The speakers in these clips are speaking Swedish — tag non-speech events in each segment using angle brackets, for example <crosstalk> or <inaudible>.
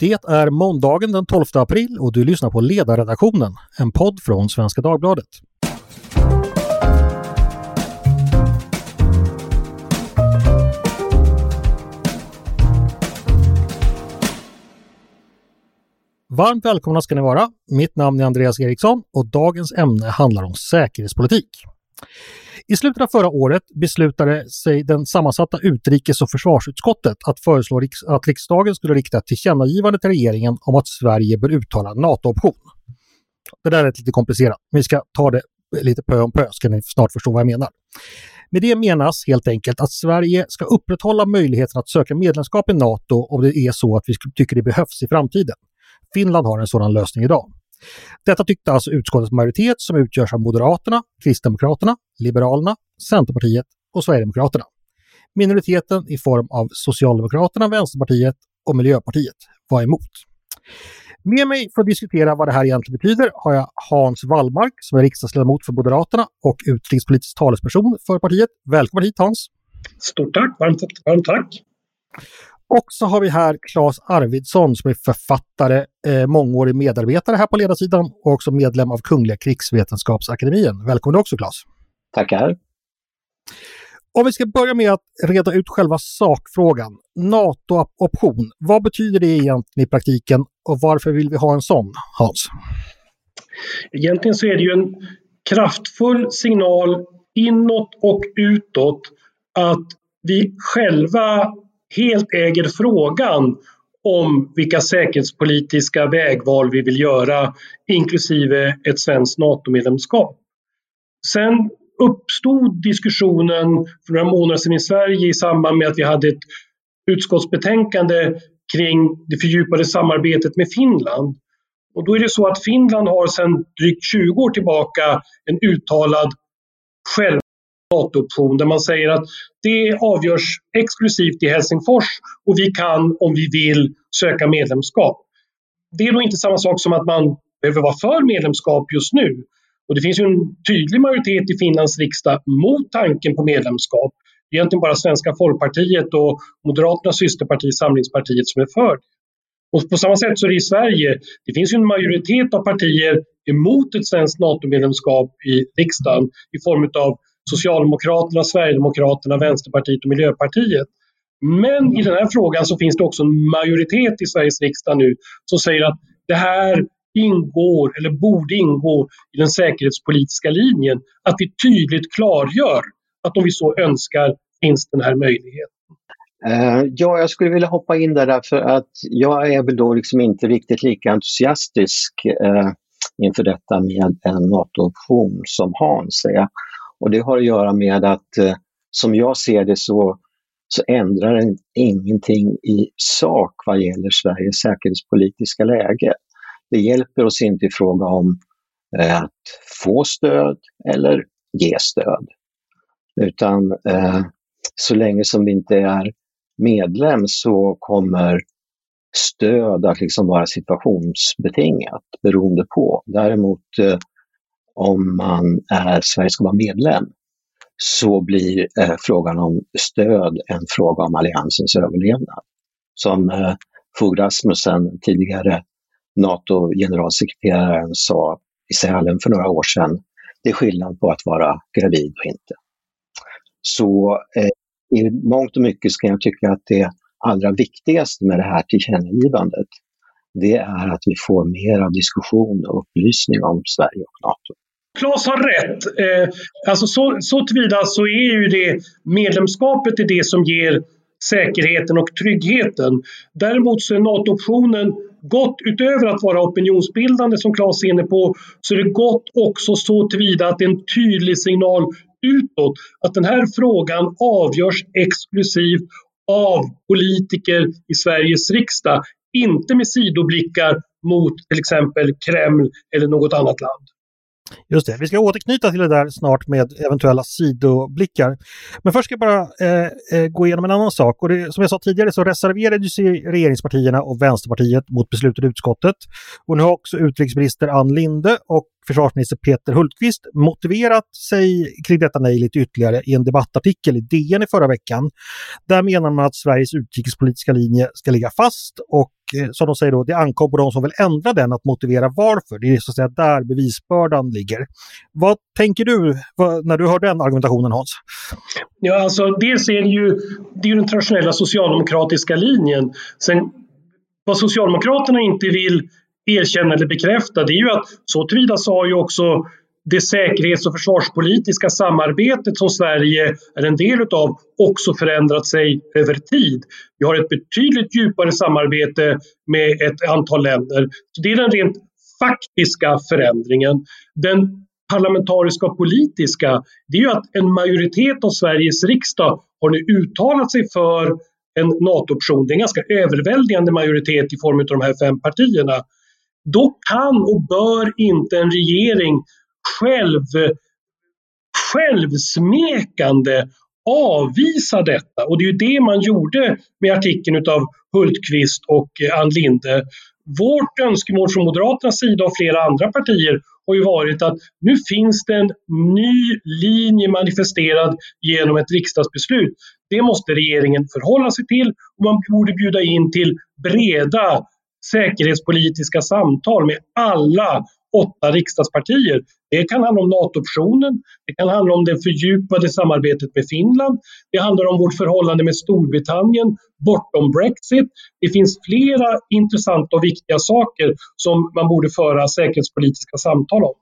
Det är måndagen den 12 april och du lyssnar på Ledarredaktionen, en podd från Svenska Dagbladet. Varmt välkomna ska ni vara. Mitt namn är Andreas Eriksson och dagens ämne handlar om säkerhetspolitik. I slutet av förra året beslutade sig den sammansatta utrikes och försvarsutskottet att föreslå att riksdagen skulle rikta ett tillkännagivande till regeringen om att Sverige bör uttala NATO-option. Det där är lite komplicerat, men vi ska ta det lite pö om pö ska ni snart förstå vad jag menar. Med det menas helt enkelt att Sverige ska upprätthålla möjligheten att söka medlemskap i NATO om det är så att vi tycker det behövs i framtiden. Finland har en sådan lösning idag. Detta tyckte alltså utskottets majoritet som utgörs av Moderaterna, Kristdemokraterna, Liberalerna, Centerpartiet och Sverigedemokraterna. Minoriteten i form av Socialdemokraterna, Vänsterpartiet och Miljöpartiet var emot. Med mig för att diskutera vad det här egentligen betyder har jag Hans Wallmark som är riksdagsledamot för Moderaterna och utrikespolitisk talesperson för partiet. Välkommen hit Hans! Stort tack! Varmt, varmt tack! Och så har vi här Claes Arvidsson som är författare, eh, mångårig medarbetare här på ledarsidan och också medlem av Kungliga krigsvetenskapsakademien. Välkommen också Claes! Tackar! Om vi ska börja med att reda ut själva sakfrågan. NATO-option, vad betyder det egentligen i praktiken och varför vill vi ha en sån, Hans? Egentligen så är det ju en kraftfull signal inåt och utåt att vi själva helt äger frågan om vilka säkerhetspolitiska vägval vi vill göra, inklusive ett svenskt NATO-medlemskap. Sen uppstod diskussionen för några månader sedan i Sverige i samband med att vi hade ett utskottsbetänkande kring det fördjupade samarbetet med Finland. Och då är det så att Finland har sedan drygt 20 år tillbaka en uttalad själv Natooption där man säger att det avgörs exklusivt i Helsingfors och vi kan om vi vill söka medlemskap. Det är då inte samma sak som att man behöver vara för medlemskap just nu. Och det finns ju en tydlig majoritet i Finlands riksdag mot tanken på medlemskap. Det är egentligen bara Svenska folkpartiet och Moderaternas systerparti Samlingspartiet som är för det. Och på samma sätt så är det i Sverige. Det finns ju en majoritet av partier emot ett svenskt NATO-medlemskap i riksdagen i form av Socialdemokraterna, Sverigedemokraterna, Vänsterpartiet och Miljöpartiet. Men i den här frågan så finns det också en majoritet i Sveriges riksdag nu som säger att det här ingår, eller borde ingå, i den säkerhetspolitiska linjen. Att vi tydligt klargör att om vi så önskar finns den här möjligheten. Eh, ja, jag skulle vilja hoppa in där därför att jag är väl då liksom inte riktigt lika entusiastisk eh, inför detta med en NATO-option som Hans är. Och det har att göra med att eh, som jag ser det så, så ändrar den ingenting i sak vad gäller Sveriges säkerhetspolitiska läge. Det hjälper oss inte i fråga om eh, att få stöd eller ge stöd. Utan eh, så länge som vi inte är medlem så kommer stöd att liksom vara situationsbetingat beroende på. Däremot eh, om man är, Sverige ska vara medlem så blir eh, frågan om stöd en fråga om alliansens överlevnad. Som eh, Fogh Rasmussen, tidigare NATO-generalsekreteraren, sa i Sälen för några år sedan, det är skillnad på att vara gravid och inte. Så eh, i mångt och mycket ska jag tycka att det allra viktigaste med det här tillkännagivandet, det är att vi får mer av diskussion och upplysning om Sverige och NATO. Claes har rätt. Eh, alltså så, så tillvida så är ju det medlemskapet är det som ger säkerheten och tryggheten. Däremot så är NATO-optionen gott utöver att vara opinionsbildande som Claes är inne på, så är det gott också så tillvida att det är en tydlig signal utåt att den här frågan avgörs exklusivt av politiker i Sveriges riksdag, inte med sidoblickar mot till exempel Kreml eller något annat land. Just det, vi ska återknyta till det där snart med eventuella sidoblickar. Men först ska jag bara eh, eh gå igenom en annan sak. Och det, som jag sa tidigare så reserverade sig regeringspartierna och Vänsterpartiet mot beslutet i utskottet. Och nu har också utrikesminister Ann Linde och försvarsminister Peter Hultqvist motiverat sig kring detta nej lite ytterligare i en debattartikel i DN i förra veckan. Där menar man att Sveriges utrikespolitiska linje ska ligga fast och Eh, som de säger då, det ankom på de som vill ändra den att motivera varför. Det är så att säga där bevisbördan ligger. Vad tänker du när du hör den argumentationen Hans? Ja, alltså dels är det ju, det är den traditionella socialdemokratiska linjen. Sen, vad Socialdemokraterna inte vill erkänna eller bekräfta det är ju att så tillvida sa ju också det säkerhets och försvarspolitiska samarbetet som Sverige är en del utav också förändrat sig över tid. Vi har ett betydligt djupare samarbete med ett antal länder. Så det är den rent faktiska förändringen. Den parlamentariska och politiska, det är ju att en majoritet av Sveriges riksdag har nu uttalat sig för en NATO-option. Det är en ganska överväldigande majoritet i form av de här fem partierna. Då kan och bör inte en regering själv, självsmekande avvisa detta. Och det är ju det man gjorde med artikeln av Hultqvist och eh, Ann Linde. Vårt önskemål från Moderaternas sida och flera andra partier har ju varit att nu finns det en ny linje manifesterad genom ett riksdagsbeslut. Det måste regeringen förhålla sig till och man borde bjuda in till breda säkerhetspolitiska samtal med alla åtta riksdagspartier. Det kan handla om NATO-optionen, det kan handla om det fördjupade samarbetet med Finland, det handlar om vårt förhållande med Storbritannien bortom Brexit. Det finns flera intressanta och viktiga saker som man borde föra säkerhetspolitiska samtal om.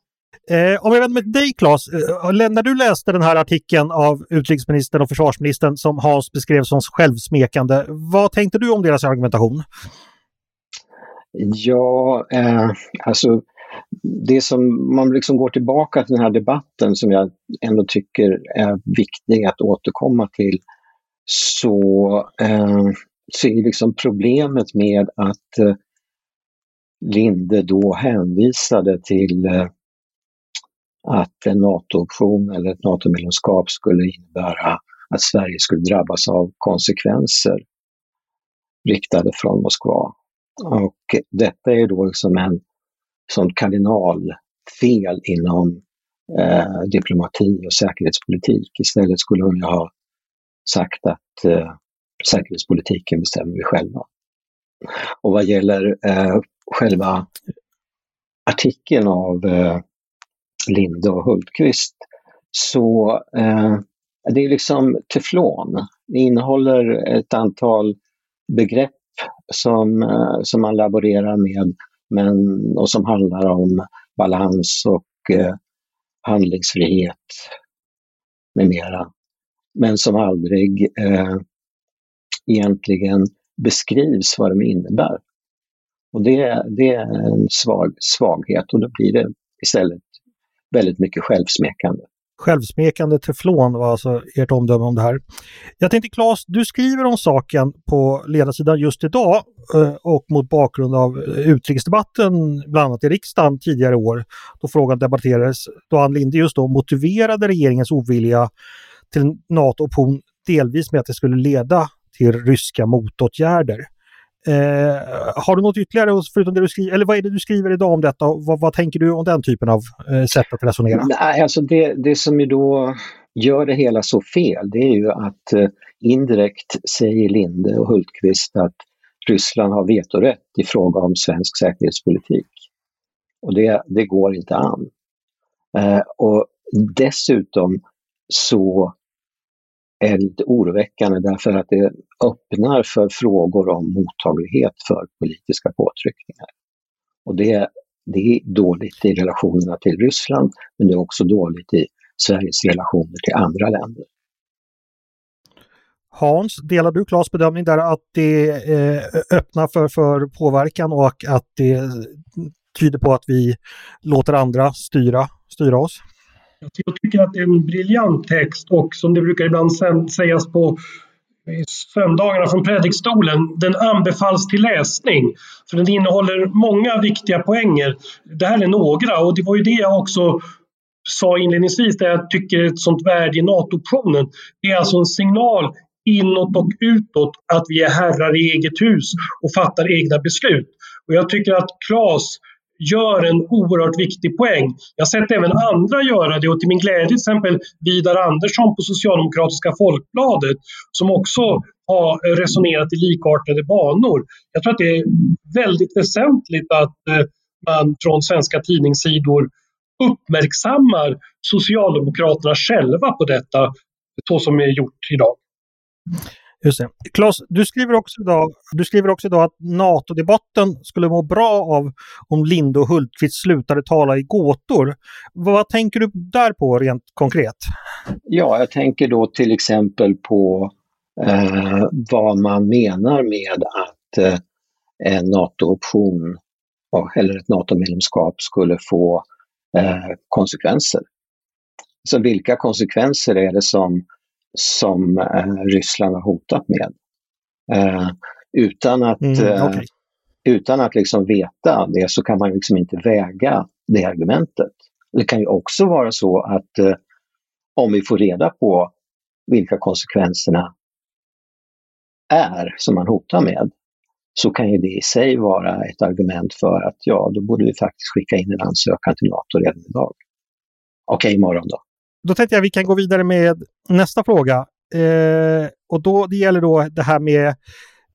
Eh, om jag vänder mig till dig Claes, eh, när du läste den här artikeln av utrikesministern och försvarsministern som Hans beskrev som självsmekande, vad tänkte du om deras argumentation? Ja, eh, alltså det som man liksom går tillbaka till den här debatten som jag ändå tycker är viktig att återkomma till så, eh, så är liksom problemet med att eh, Linde då hänvisade till eh, att en NATO-option eller ett NATO-medlemskap skulle innebära att Sverige skulle drabbas av konsekvenser riktade från Moskva. Och detta är då liksom en sånt kardinalfel inom eh, diplomati och säkerhetspolitik. Istället skulle hon ha sagt att eh, säkerhetspolitiken bestämmer vi själva. Och vad gäller eh, själva artikeln av eh, Linde och Hultqvist så eh, det är liksom teflon. Det innehåller ett antal begrepp som, eh, som man laborerar med men, och som handlar om balans och eh, handlingsfrihet med mera. Men som aldrig eh, egentligen beskrivs vad de innebär. Och det, det är en svag, svaghet och då blir det istället väldigt mycket självsmekande. Självsmekande teflon var alltså ert omdöme om det här. Jag tänkte Claes, du skriver om saken på ledarsidan just idag eh, och mot bakgrund av utrikesdebatten bland annat i riksdagen tidigare i år då frågan debatterades då Ann Linde just då motiverade regeringens ovilja till NATO-option delvis med att det skulle leda till ryska motåtgärder. Eh, har du något ytterligare, förutom det du skriver, eller vad är det du skriver idag om detta? Vad, vad tänker du om den typen av eh, sätt att resonera? Nej, alltså det, det som ju då gör det hela så fel, det är ju att eh, indirekt säger Linde och Hultqvist att Ryssland har vetorätt i fråga om svensk säkerhetspolitik. Och det, det går inte an. Eh, och dessutom så är lite oroväckande därför att det öppnar för frågor om mottaglighet för politiska påtryckningar. Och det, det är dåligt i relationerna till Ryssland, men det är också dåligt i Sveriges relationer till andra länder. Hans, delar du Klas bedömning där att det eh, öppnar för, för påverkan och att det tyder på att vi låter andra styra, styra oss? Jag tycker att det är en briljant text och som det brukar ibland sägas på söndagarna från predikstolen, den anbefalls till läsning. För den innehåller många viktiga poänger. Det här är några och det var ju det jag också sa inledningsvis, där jag tycker ett sånt värde i NATO-optionen. Det är alltså en signal inåt och utåt att vi är herrar i eget hus och fattar egna beslut. Och jag tycker att Claes gör en oerhört viktig poäng. Jag har sett även andra göra det och till min glädje till exempel Vidar Andersson på Socialdemokratiska Folkbladet som också har eh, resonerat i likartade banor. Jag tror att det är väldigt väsentligt att eh, man från svenska tidningssidor uppmärksammar Socialdemokraterna själva på detta så som är gjort idag. Just det. Claes, du skriver också idag, du skriver också idag att NATO-debatten skulle må bra av om Linde och Hultqvist slutade tala i gåtor. Vad tänker du där på rent konkret? Ja, jag tänker då till exempel på eh, vad man menar med att eh, en NATO-option eller ett NATO-medlemskap skulle få eh, konsekvenser. Så vilka konsekvenser är det som som eh, Ryssland har hotat med. Eh, utan att, mm, eh, okay. utan att liksom veta det så kan man liksom inte väga det argumentet. Det kan ju också vara så att om vi får reda på vilka konsekvenserna är som man hotar med, så kan ju det i sig vara ett argument för att ja, då borde vi faktiskt skicka in en ansökan till NATO redan idag. Okej, okay, imorgon då. Då tänkte jag att vi kan gå vidare med nästa fråga. Eh, och då, det gäller då det här med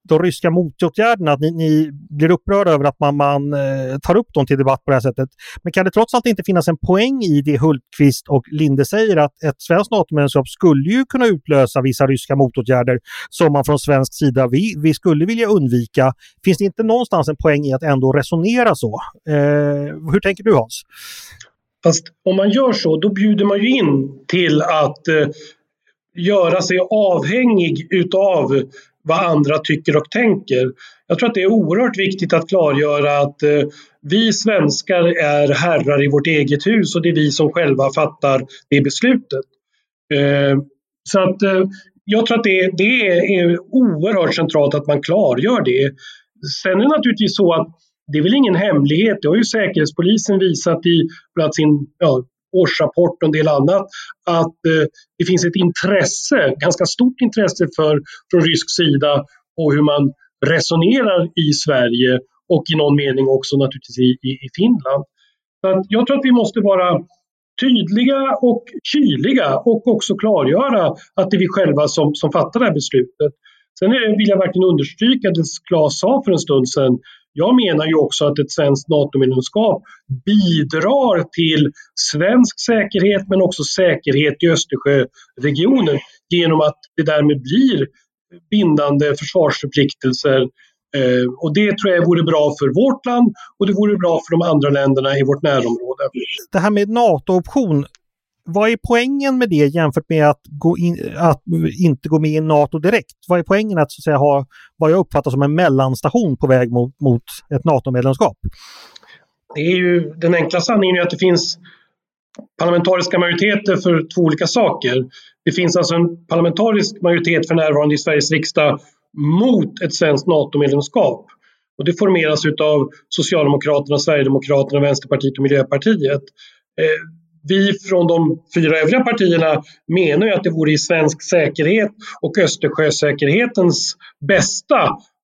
de ryska motåtgärderna, att ni, ni blir upprörda över att man, man eh, tar upp dem till debatt på det här sättet. Men kan det trots allt inte finnas en poäng i det Hultqvist och Linde säger att ett svenskt NATO-medlemskap skulle ju kunna utlösa vissa ryska motåtgärder som man från svensk sida vi, vi skulle vilja undvika. Finns det inte någonstans en poäng i att ändå resonera så? Eh, hur tänker du Hans? Fast om man gör så, då bjuder man ju in till att eh, göra sig avhängig utav vad andra tycker och tänker. Jag tror att det är oerhört viktigt att klargöra att eh, vi svenskar är herrar i vårt eget hus och det är vi som själva fattar det beslutet. Eh, så att eh, jag tror att det, det är oerhört centralt att man klargör det. Sen är det naturligtvis så att det är väl ingen hemlighet, det har ju Säkerhetspolisen visat i bland sin ja, årsrapport och en del annat, att eh, det finns ett intresse, ganska stort intresse för, från rysk sida på hur man resonerar i Sverige och i någon mening också naturligtvis i, i, i Finland. Så jag tror att vi måste vara tydliga och kyliga och också klargöra att det är vi själva som, som fattar det här beslutet. Sen vill jag verkligen understryka det Claes sa för en stund sedan. Jag menar ju också att ett svenskt NATO-medlemskap bidrar till svensk säkerhet men också säkerhet i Östersjöregionen genom att det därmed blir bindande försvarsförpliktelser eh, och det tror jag vore bra för vårt land och det vore bra för de andra länderna i vårt närområde. Det här med NATO-option, vad är poängen med det jämfört med att, gå in, att inte gå med i NATO direkt? Vad är poängen att, så att säga, ha vad jag uppfattar som en mellanstation på väg mot, mot ett NATO-medlemskap? Det är ju, den enkla sanningen är att det finns parlamentariska majoriteter för två olika saker. Det finns alltså en parlamentarisk majoritet för närvarande i Sveriges riksdag mot ett svenskt NATO-medlemskap. Och det formeras av Socialdemokraterna, Sverigedemokraterna, Vänsterpartiet och Miljöpartiet. Eh, vi från de fyra övriga partierna menar ju att det vore i svensk säkerhet och Östersjösäkerhetens bästa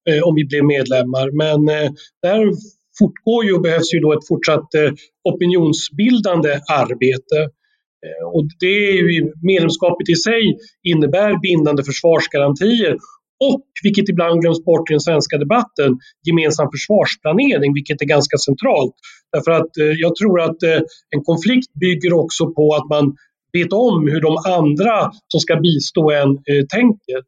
eh, om vi blev medlemmar. Men eh, där fortgår ju och behövs ju då ett fortsatt eh, opinionsbildande arbete. Eh, och det är ju, medlemskapet i sig innebär bindande försvarsgarantier och, vilket ibland glöms bort i den svenska debatten, gemensam försvarsplanering, vilket är ganska centralt. Därför att eh, jag tror att eh, en konflikt bygger också på att man vet om hur de andra som ska bistå en eh, tänker.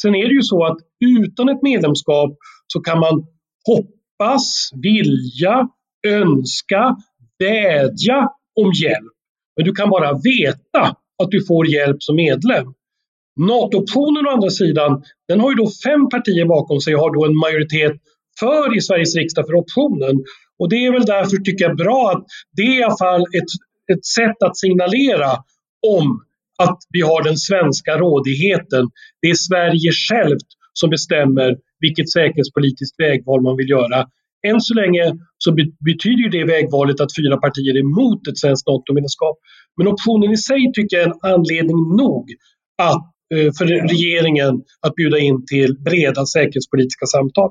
Sen är det ju så att utan ett medlemskap så kan man hoppas, vilja, önska, vädja om hjälp. Men du kan bara veta att du får hjälp som medlem. NATO-optionen å andra sidan, den har ju då fem partier bakom sig och har då en majoritet för i Sveriges riksdag för optionen. Och det är väl därför tycker jag bra att det är i alla fall ett, ett sätt att signalera om att vi har den svenska rådigheten. Det är Sverige självt som bestämmer vilket säkerhetspolitiskt vägval man vill göra. Än så länge så betyder det vägvalet att fyra partier är emot ett svenskt NATO-medlemskap. Men optionen i sig tycker jag är en anledning nog att för regeringen att bjuda in till breda säkerhetspolitiska samtal.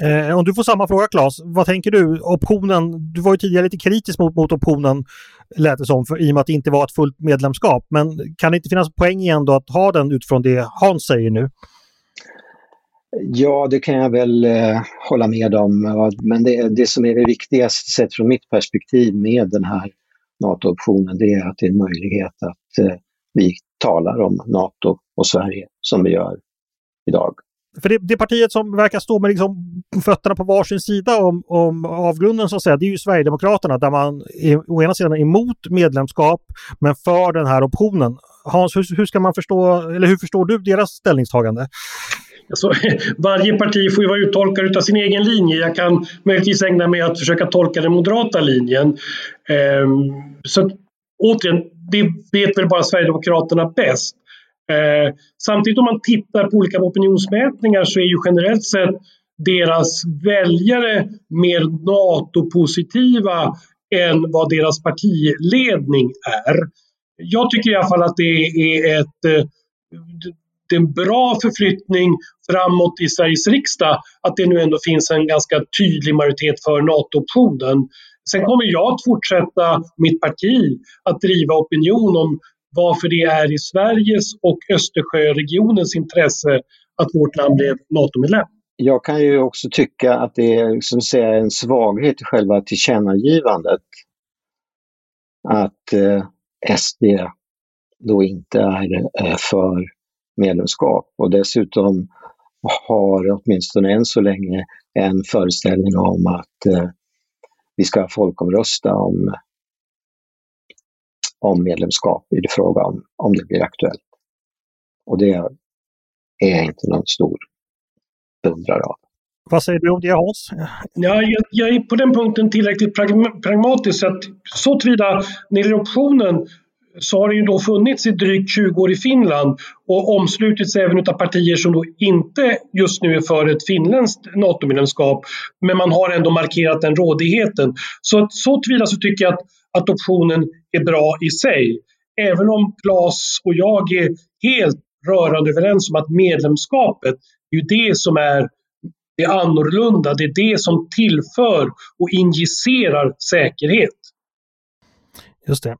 Eh, om du får samma fråga Claes, vad tänker du? Optionen, du var ju tidigare lite kritisk mot, mot optionen, lät det som, för, i och med att det inte var ett fullt medlemskap. Men kan det inte finnas poäng igen då att ha den utifrån det Hans säger nu? Ja, det kan jag väl eh, hålla med om. Men det, det som är det viktigaste sett från mitt perspektiv med den här NATO-optionen, det är att det är en möjlighet att eh, vi talar om NATO och Sverige som vi gör idag. För det, det partiet som verkar stå med liksom fötterna på varsin sida om, om avgrunden så att säga, det är ju Sverigedemokraterna där man är, å ena sidan är emot medlemskap men för den här optionen. Hans, hur, hur ska man förstå, eller hur förstår du deras ställningstagande? Alltså, <laughs> varje parti får ju vara uttolkare av sin egen linje. Jag kan möjligtvis ägna mig att försöka tolka den moderata linjen. Ehm, så återigen, det vet väl bara Sverigedemokraterna bäst. Eh, samtidigt om man tittar på olika opinionsmätningar så är ju generellt sett deras väljare mer NATO-positiva än vad deras partiledning är. Jag tycker i alla fall att det är ett eh, det är en bra förflyttning framåt i Sveriges riksdag att det nu ändå finns en ganska tydlig majoritet för NATO-optionen. Sen kommer jag att fortsätta, mitt parti, att driva opinion om varför det är i Sveriges och Östersjöregionens intresse att vårt land blev NATO-medlem. Jag kan ju också tycka att det är som säga, en svaghet i själva tillkännagivandet. Att eh, SD då inte är eh, för medlemskap och dessutom har åtminstone än så länge en föreställning om att eh, vi ska folkomrösta om om medlemskap i fråga om, om det blir aktuellt. Och det är jag inte någon stor beundrare av. Vad säger du om det Hans? Ja, jag, jag, är på den punkten tillräckligt pragmatisk att så tillvida när det gäller optionen så har det ju då funnits i drygt 20 år i Finland och omslutits även av partier som då inte just nu är för ett finländskt NATO-medlemskap. Men man har ändå markerat den rådigheten. Så, så tillvida så tycker jag att optionen är bra i sig. Även om Claes och jag är helt rörande överens om att medlemskapet är ju det som är det annorlunda, det är det som tillför och injicerar säkerhet. Just det.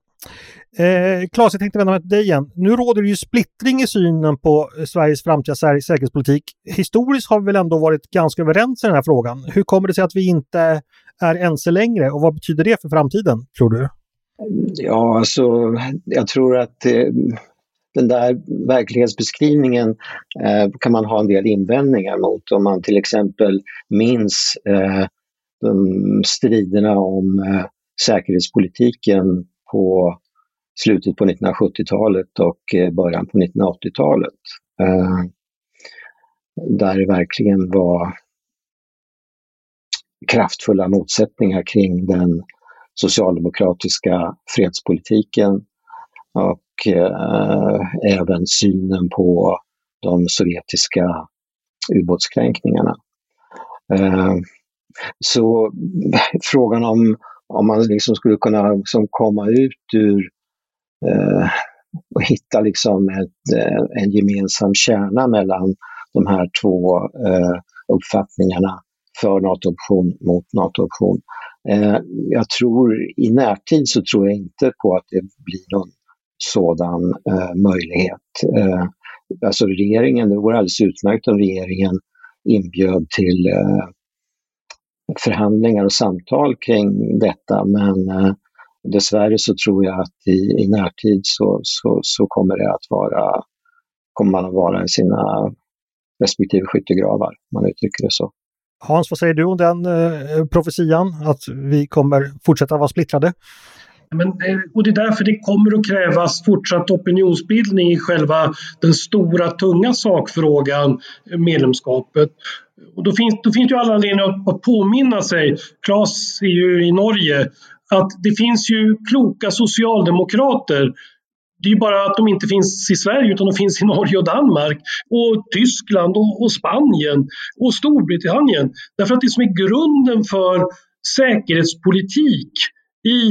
Eh, Claes, jag tänkte vända mig till dig igen. Nu råder det ju splittring i synen på eh, Sveriges framtida säkerhetspolitik. Historiskt har vi väl ändå varit ganska överens i den här frågan. Hur kommer det sig att vi inte är ense längre och vad betyder det för framtiden, tror du? Ja, alltså jag tror att eh, den där verklighetsbeskrivningen eh, kan man ha en del invändningar mot. Om man till exempel minns eh, de striderna om eh, säkerhetspolitiken på slutet på 1970-talet och eh, början på 1980-talet. Eh, där det verkligen var kraftfulla motsättningar kring den socialdemokratiska fredspolitiken och eh, även synen på de sovjetiska ubåtskränkningarna. Eh, så frågan om, om man liksom skulle kunna liksom komma ut ur eh, och hitta liksom ett, eh, en gemensam kärna mellan de här två eh, uppfattningarna för NATO-option mot NATO-option. Eh, jag tror i närtid så tror jag inte på att det blir någon sådan eh, möjlighet. Eh, alltså regeringen, det vore alldeles utmärkt om regeringen inbjöd till eh, förhandlingar och samtal kring detta men eh, dessvärre så tror jag att i, i närtid så, så, så kommer det att vara, kommer man att vara i sina respektive skyttegravar, om man uttrycker det så. Hans, vad säger du om den eh, profetian, att vi kommer fortsätta vara splittrade? Men, eh, och det är därför det kommer att krävas fortsatt opinionsbildning i själva den stora tunga sakfrågan, medlemskapet. Och då finns, då finns det ju alla anledningar att påminna sig, Claes är ju i Norge, att det finns ju kloka socialdemokrater det är bara att de inte finns i Sverige utan de finns i Norge och Danmark och Tyskland och, och Spanien och Storbritannien. Därför att det som är grunden för säkerhetspolitik i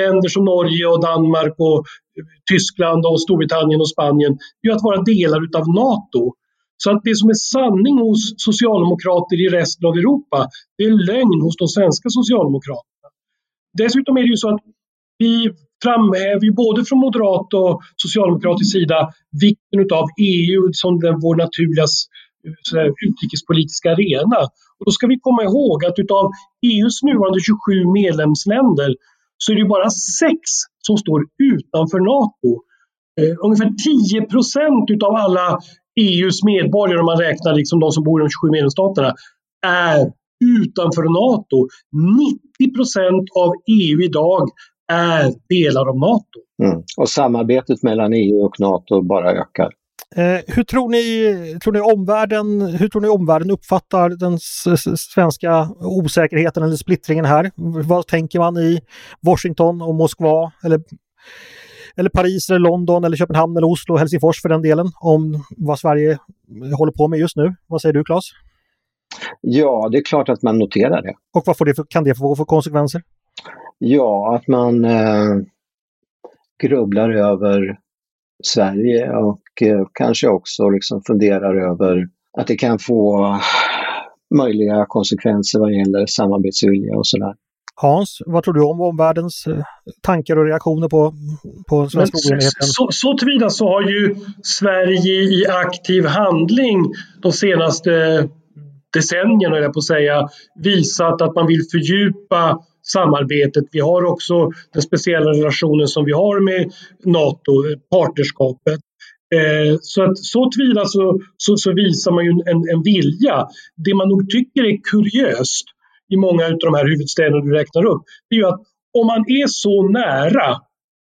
länder som Norge och Danmark och Tyskland och Storbritannien och Spanien är att vara delar utav NATO. Så att det som är sanning hos socialdemokrater i resten av Europa, det är lögn hos de svenska socialdemokraterna. Dessutom är det ju så att vi framhäver eh, ju både från moderat och socialdemokratisk sida vikten av EU som den, vår naturliga eh, utrikespolitiska arena. Och då ska vi komma ihåg att utav EUs nuvarande 27 medlemsländer så är det bara sex som står utanför NATO. Eh, ungefär 10 procent utav alla EUs medborgare, om man räknar liksom de som bor i de 27 medlemsstaterna, är utanför NATO. 90 procent av EU idag är delar av NATO. Mm. Och samarbetet mellan EU och NATO bara ökar. Eh, hur tror ni, tror ni omvärlden, hur tror ni omvärlden uppfattar den svenska osäkerheten eller splittringen här? Vad tänker man i Washington och Moskva eller, eller Paris eller London eller Köpenhamn eller Oslo och Helsingfors för den delen om vad Sverige håller på med just nu? Vad säger du Claes? Ja, det är klart att man noterar det. Och vad får det för, kan det få för konsekvenser? Ja, att man eh, grubblar över Sverige och eh, kanske också liksom funderar över att det kan få möjliga konsekvenser vad gäller samarbetsvilja och sådär. Hans, vad tror du om omvärldens eh, tankar och reaktioner på, på svenska oenigheten? Så, så tillvida så har ju Sverige i aktiv handling de senaste decennierna, jag på att säga, visat att man vill fördjupa samarbetet. Vi har också den speciella relationen som vi har med NATO, partnerskapet. Eh, så att så tillvida så, så, så, visar man ju en, en vilja. Det man nog tycker är kuriöst i många av de här huvudstäderna du räknar upp, det är ju att om man är så nära,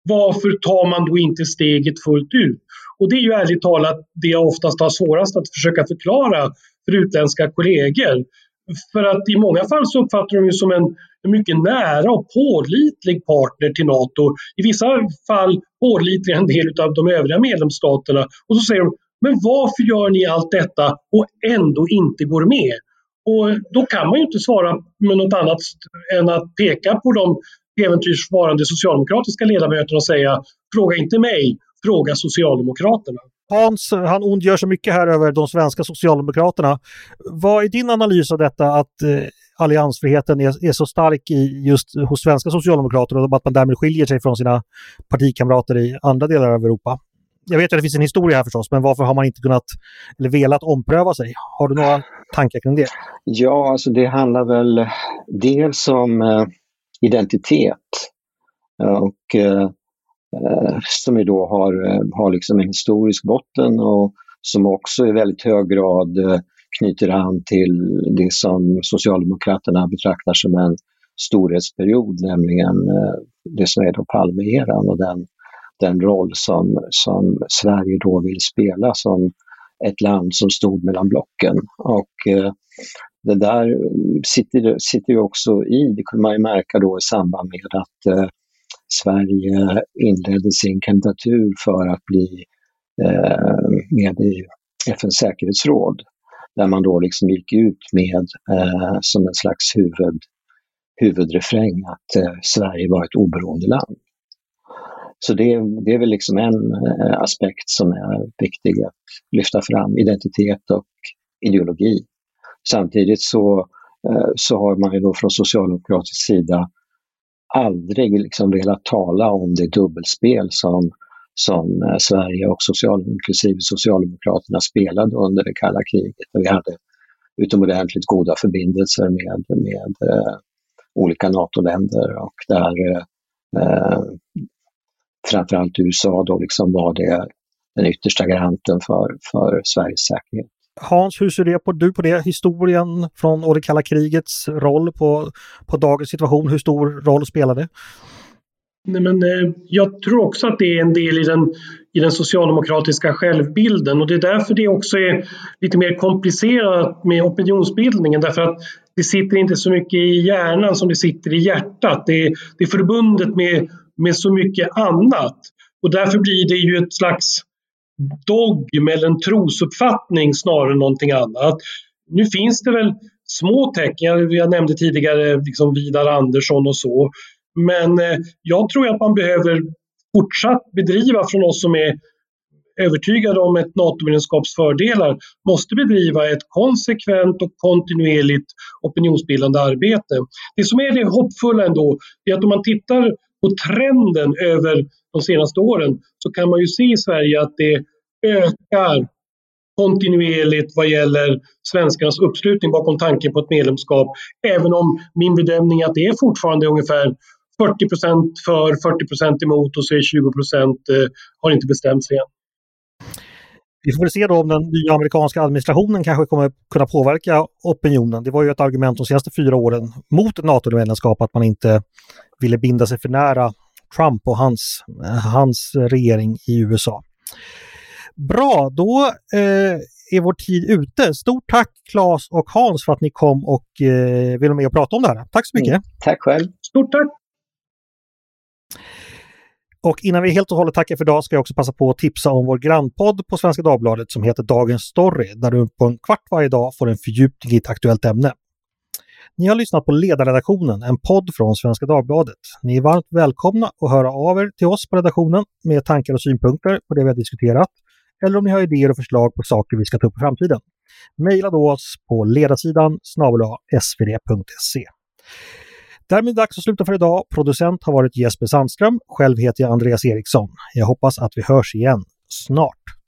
varför tar man då inte steget fullt ut? Och det är ju ärligt talat det jag oftast har svårast att försöka förklara för utländska kollegor. För att i många fall så uppfattar de ju som en, mycket nära och pålitlig partner till NATO. I vissa fall pålitligare än en del av de övriga medlemsstaterna. Och så säger de, men varför gör ni allt detta och ändå inte går med? Och då kan man ju inte svara med något annat än att peka på de äventyrsvarande socialdemokratiska ledamöterna och säga, fråga inte mig, fråga Socialdemokraterna. Hans, han ondgör sig mycket här över de svenska Socialdemokraterna. Vad är din analys av detta att eh, alliansfriheten är, är, så stark i just hos svenska socialdemokrater och att man därmed skiljer sig från sina partikamrater i andra delar av Europa? Jag vet att det finns en historia här förstås, men varför har man inte kunnat eller velat ompröva sig? Har du några tankar kring det? Ja, alltså det handlar väl dels om eh, identitet och eh, Eh, som ju då har, eh, har liksom en historisk botten och som också i väldigt hög grad eh, knyter an till det som Socialdemokraterna betraktar som en storhetsperiod, nämligen det som är då Palmeeran och den, den roll som, som Sverige då vill spela som ett land som stod mellan blocken. Och det där sitter, sitter ju också i, det kunde man ju märka då i samband med att Sverige inledde sin kandidatur för att bli eh, med i FNs säkerhetsråd. Där man då liksom gick ut med eh, som en slags huvud, huvudrefräng att eh, Sverige var ett oberoende land. Så det, det är väl liksom en eh, aspekt som är viktig att lyfta fram, identitet och ideologi. Samtidigt så, eh, så har man ju då från socialdemokratisk sida aldrig liksom velat tala om det dubbelspel som, som eh, Sverige och social, inklusive Socialdemokraterna spelade under det kalla kriget. Vi hade utomordentligt goda förbindelser med, med eh, olika NATO-länder och där eh, eh, framförallt USA då liksom var det den yttersta garanten för, för Sveriges säkerhet. Hans, hur ser det på, du på det? Historien från och det kalla krigets roll på, på dagens situation, hur stor roll spelar det? Nej, men, eh, jag tror också att det är en del i den, i den socialdemokratiska självbilden och det är därför det också är lite mer komplicerat med opinionsbildningen därför att det sitter inte så mycket i hjärnan som det sitter i hjärtat. Det är, det är förbundet med, med så mycket annat och därför blir det ju ett slags dogm eller en trosuppfattning snarare än någonting annat. Nu finns det väl små tecken, jag nämnde tidigare liksom Vidar Andersson och så, men eh, jag tror att man behöver fortsatt bedriva från oss som är övertygade om ett NATO-medlemskaps fördelar, måste bedriva ett konsekvent och kontinuerligt opinionsbildande arbete. Det som är det hoppfulla ändå, är att om man tittar på trenden över de senaste åren så kan man ju se i Sverige att det ökar kontinuerligt vad gäller svenskarnas uppslutning bakom tanken på ett medlemskap. Även om min bedömning är att det är fortfarande ungefär 40 procent för, 40 procent emot och så är 20 procent eh, har inte bestämt sig än. Vi får väl se då om den nya amerikanska administrationen kanske kommer kunna påverka opinionen. Det var ju ett argument de senaste fyra åren mot NATO-medlemskap att man inte ville binda sig för nära Trump och hans, hans regering i USA. Bra, då eh, är vår tid ute. Stort tack Claes och Hans för att ni kom och eh, ville med och prata om det här. Tack så mycket! Mm, tack själv! Stort tack! Och innan vi helt och hållet tackar för idag ska jag också passa på att tipsa om vår grannpodd på Svenska Dagbladet som heter Dagens Story, där du på en kvart varje dag får en fördjupning i ett aktuellt ämne. Ni har lyssnat på Ledarredaktionen, en podd från Svenska Dagbladet. Ni är varmt välkomna att höra av er till oss på redaktionen med tankar och synpunkter på det vi har diskuterat, eller om ni har idéer och förslag på saker vi ska ta upp i framtiden. Maila då oss på ledarsidan snabel svd.se. Därmed är det dags att sluta för idag. Producent har varit Jesper Sandström. Själv heter jag Andreas Eriksson. Jag hoppas att vi hörs igen snart.